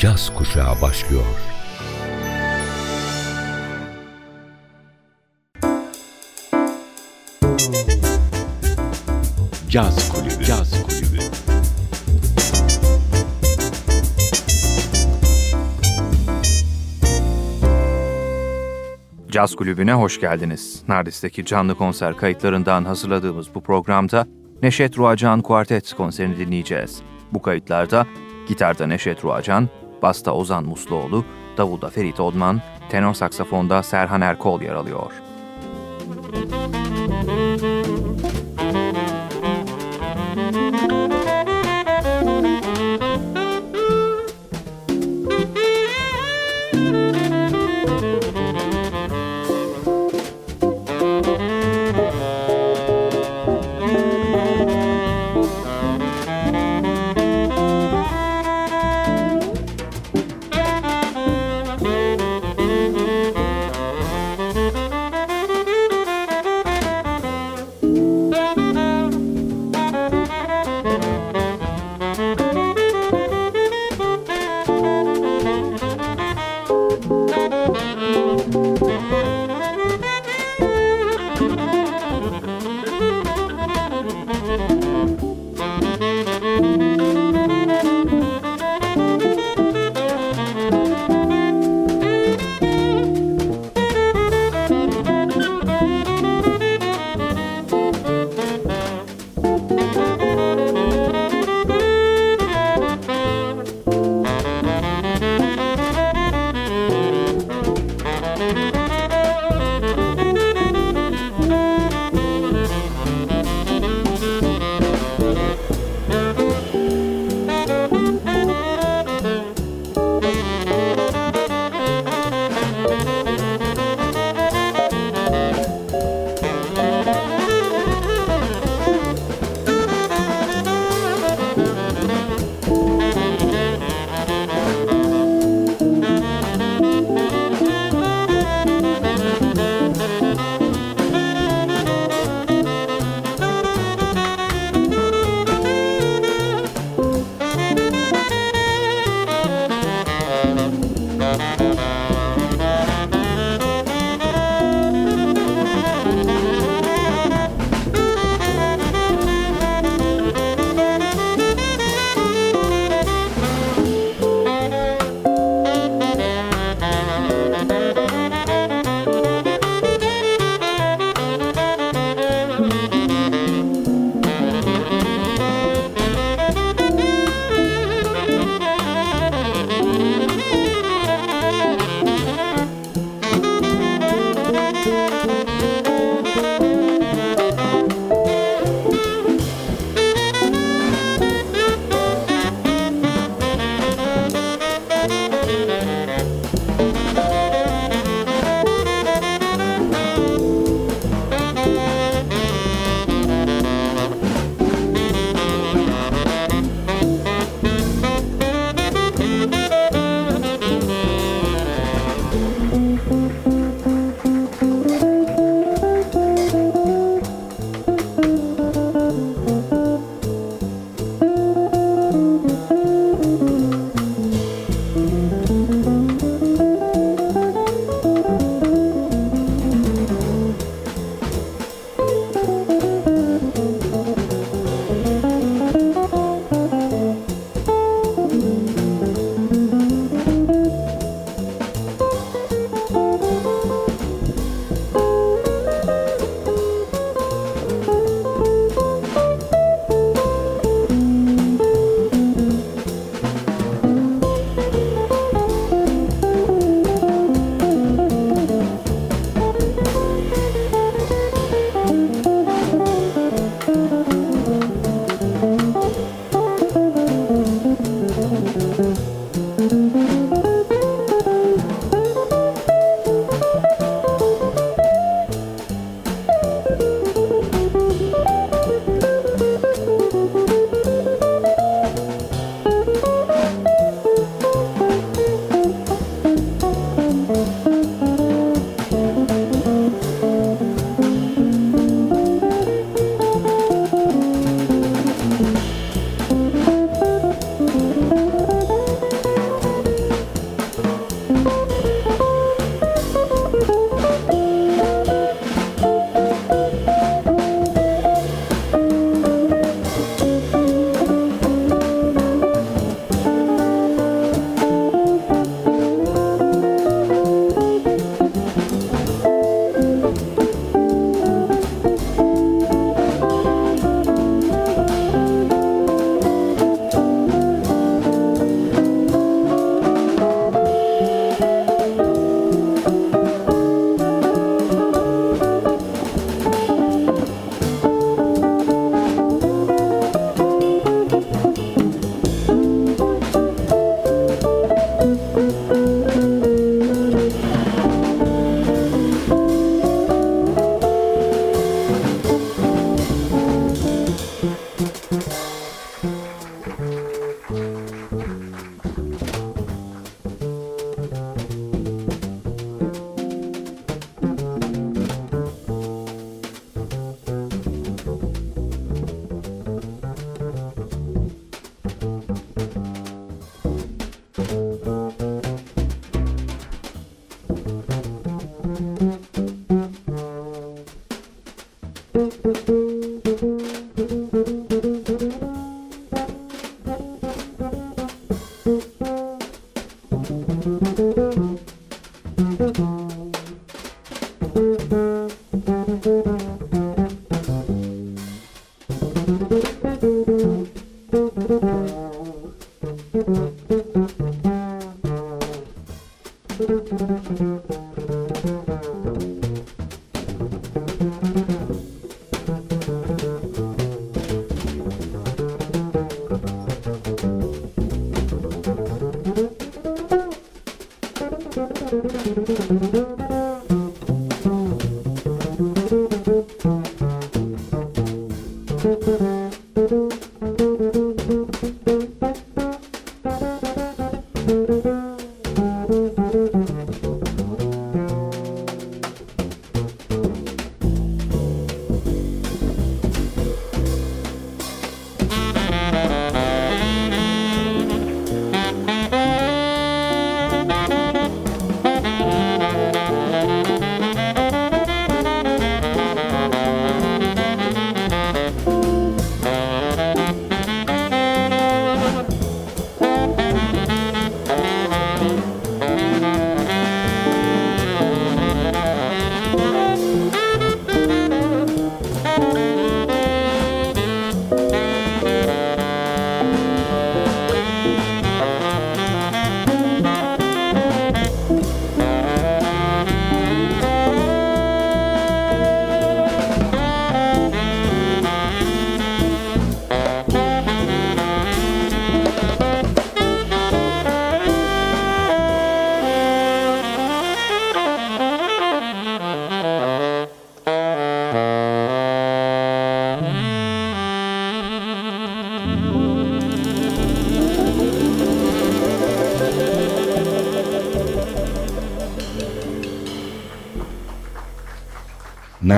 caz kuşağı başlıyor. Caz Kulübü. Caz Kulübü. Caz Kulübü'ne hoş geldiniz. Nardis'teki canlı konser kayıtlarından hazırladığımız bu programda Neşet Ruacan Kuartet konserini dinleyeceğiz. Bu kayıtlarda gitarda Neşet Ruacan, basta Ozan Musluoğlu, davulda Ferit Odman, tenor saksafonda Serhan Erkol yer alıyor.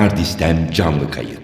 Nardis'ten canlı kayıt.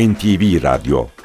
NTV Radyo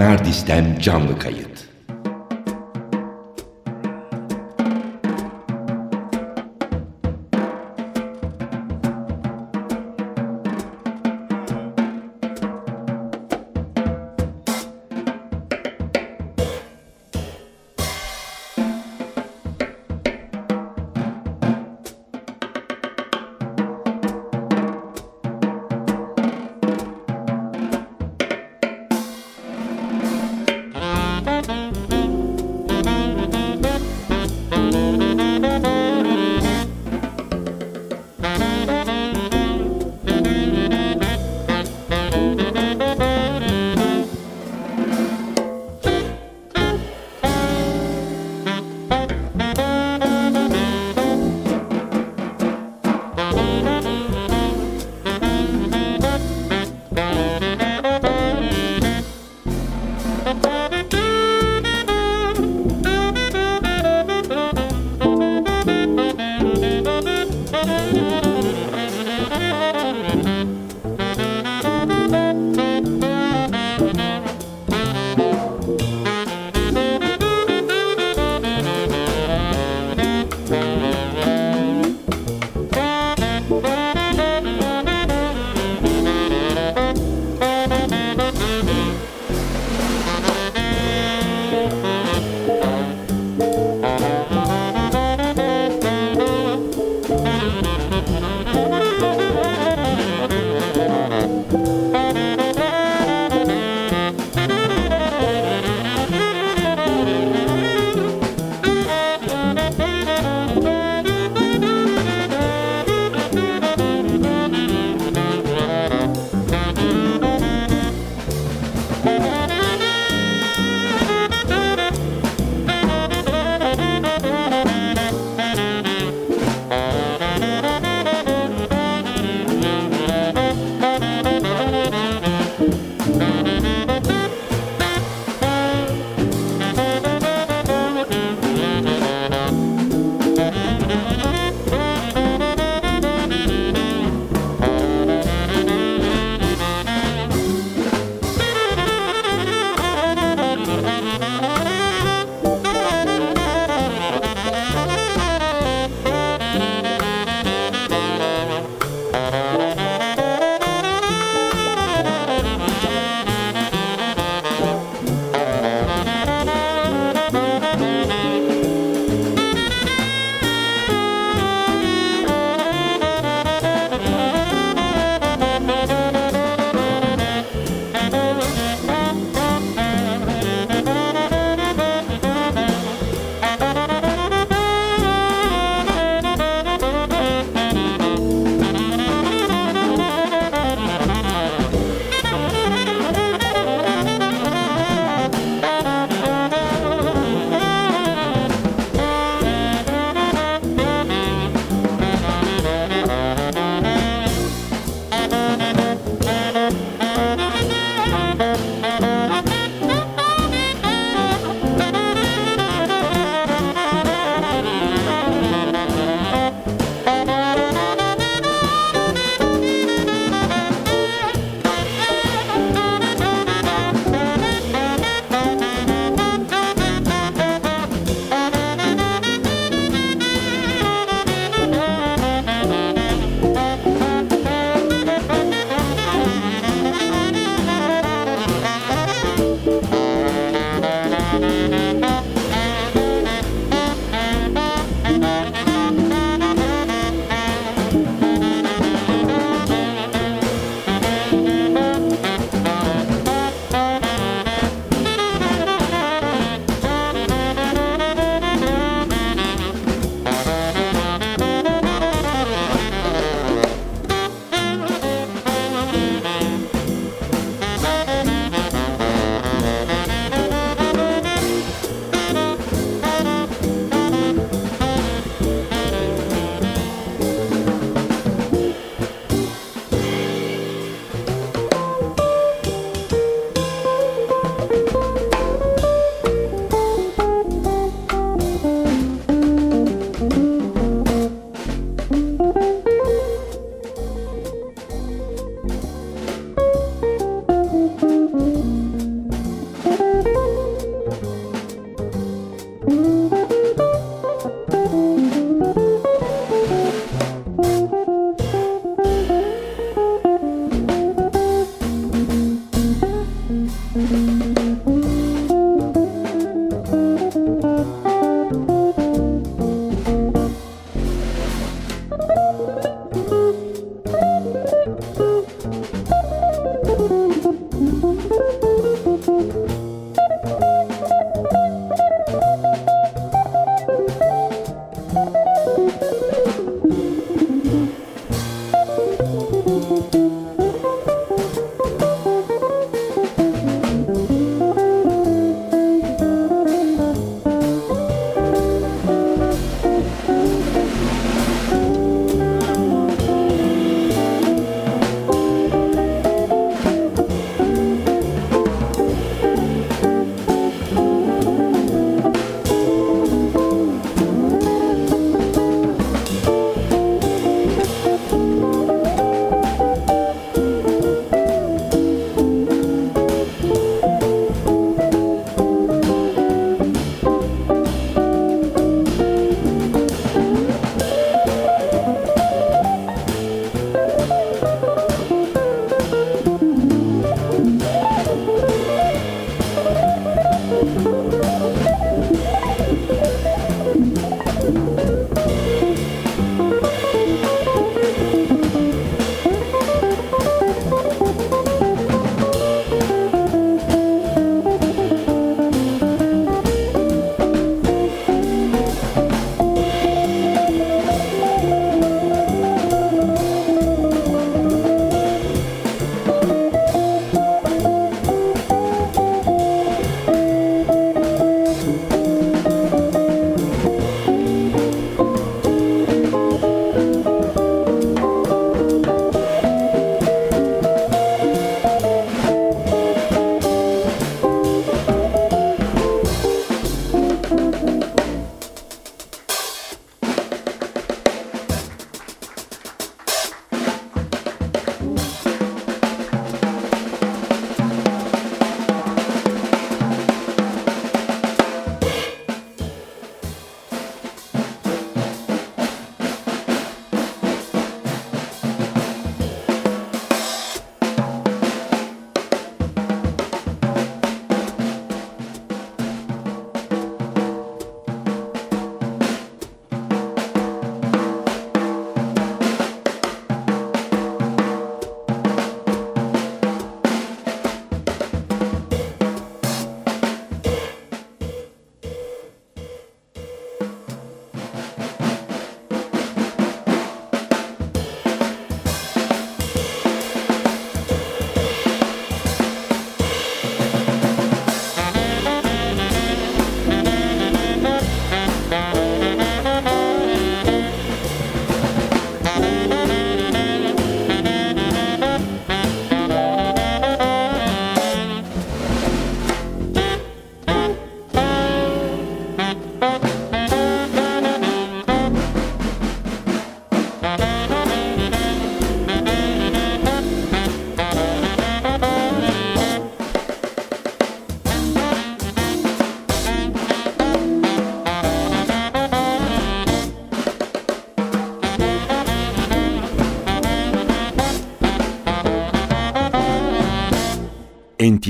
Nardis'ten canlı kayıt.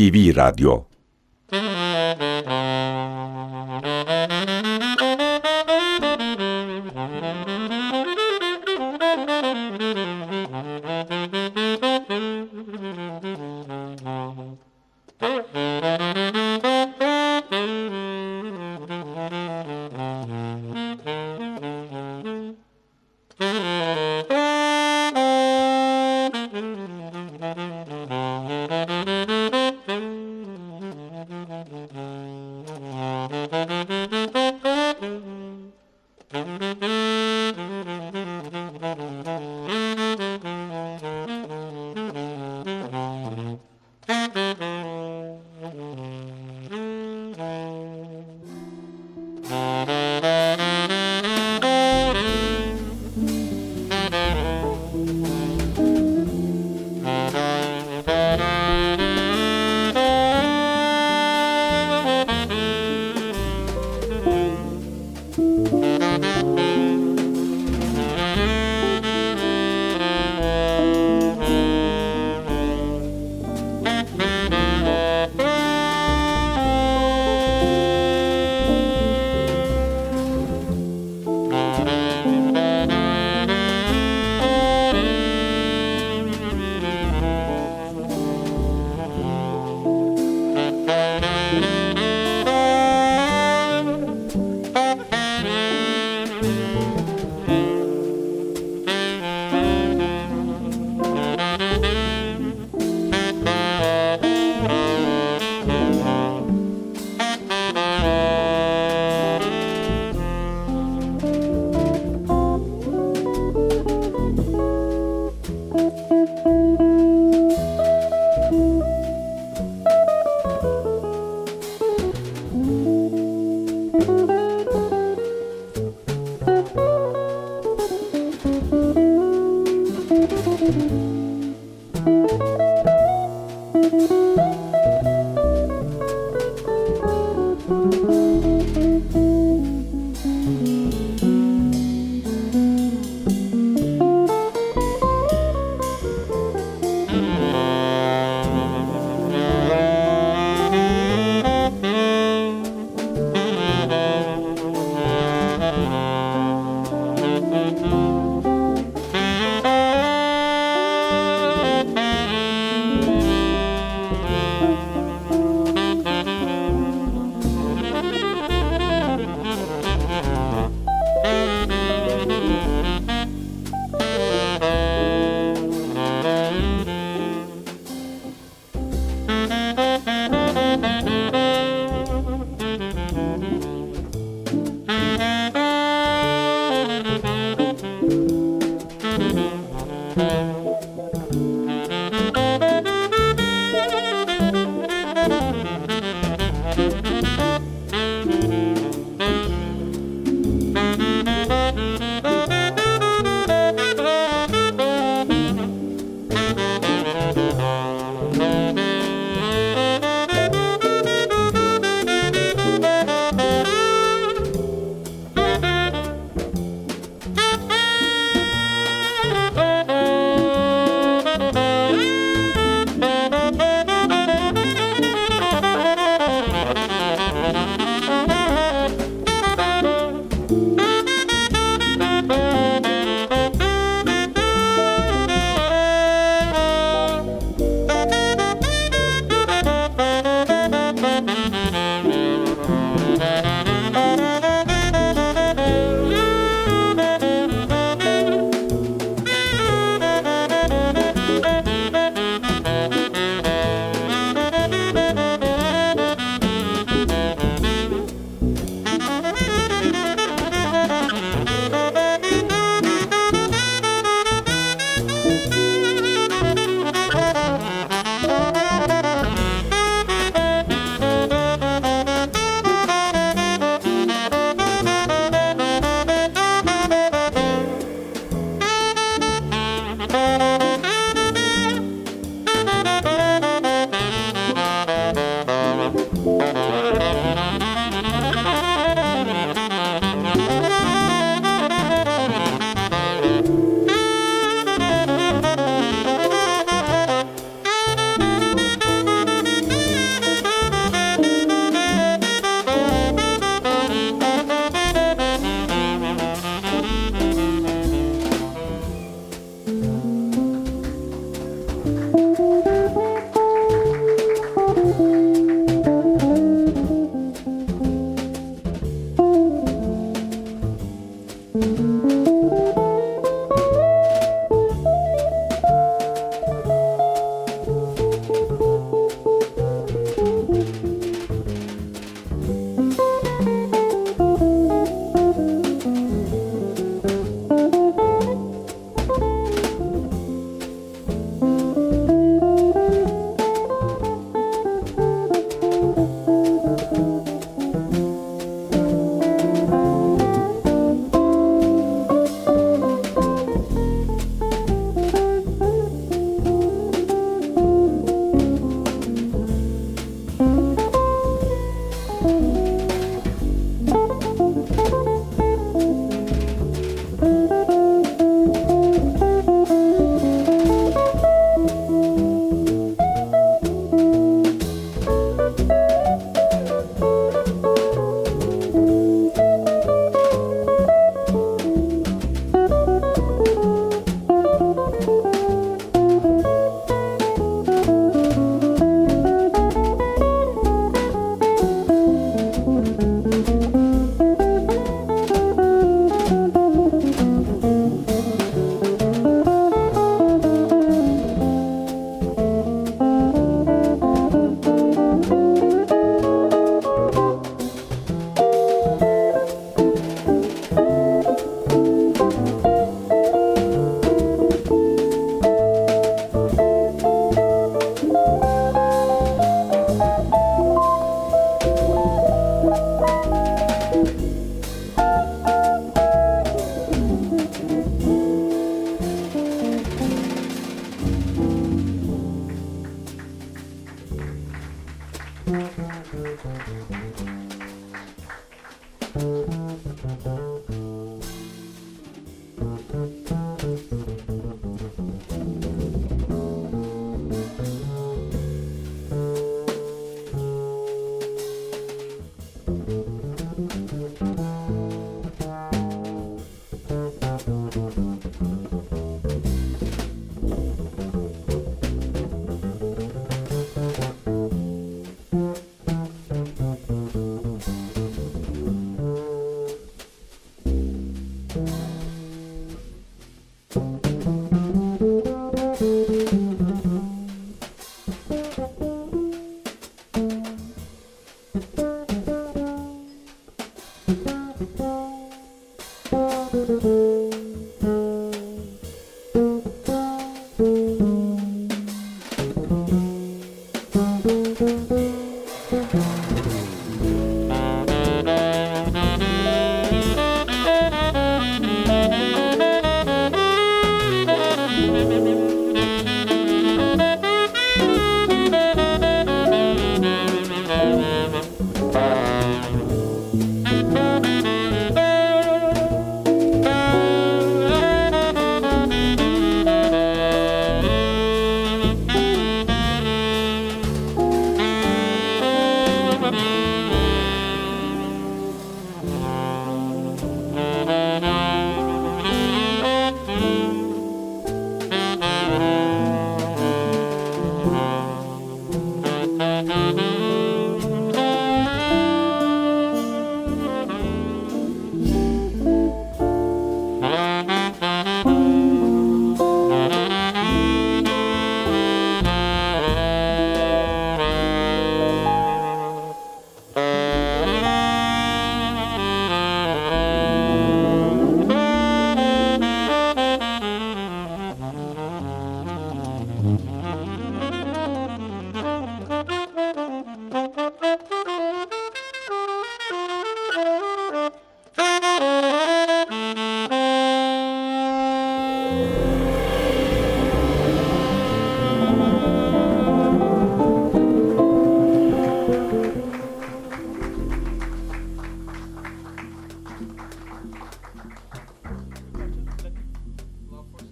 NTV Radyo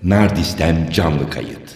Nardis'ten canlı kayıt.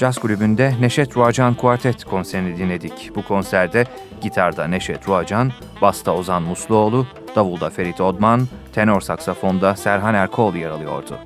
Caz Kulübü'nde Neşet Ruacan Kuartet konserini dinledik. Bu konserde gitarda Neşet Ruacan, basta Ozan Musluoğlu, davulda Ferit Odman, tenor saksafonda Serhan Erkol yer alıyordu.